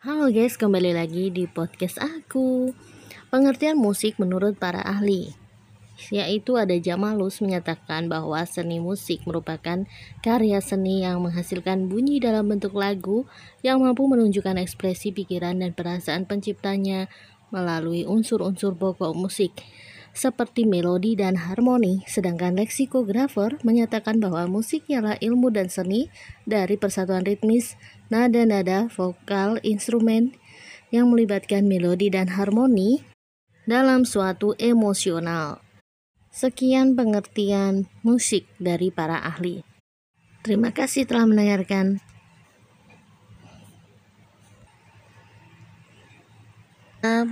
Halo guys, kembali lagi di podcast aku. Pengertian musik menurut para ahli yaitu ada Jamalus menyatakan bahwa seni musik merupakan karya seni yang menghasilkan bunyi dalam bentuk lagu yang mampu menunjukkan ekspresi pikiran dan perasaan penciptanya melalui unsur-unsur pokok musik seperti melodi dan harmoni, sedangkan leksikografer menyatakan bahwa musik ialah ilmu dan seni dari persatuan ritmis, nada-nada, vokal, instrumen yang melibatkan melodi dan harmoni dalam suatu emosional. Sekian pengertian musik dari para ahli. Terima kasih telah mendengarkan.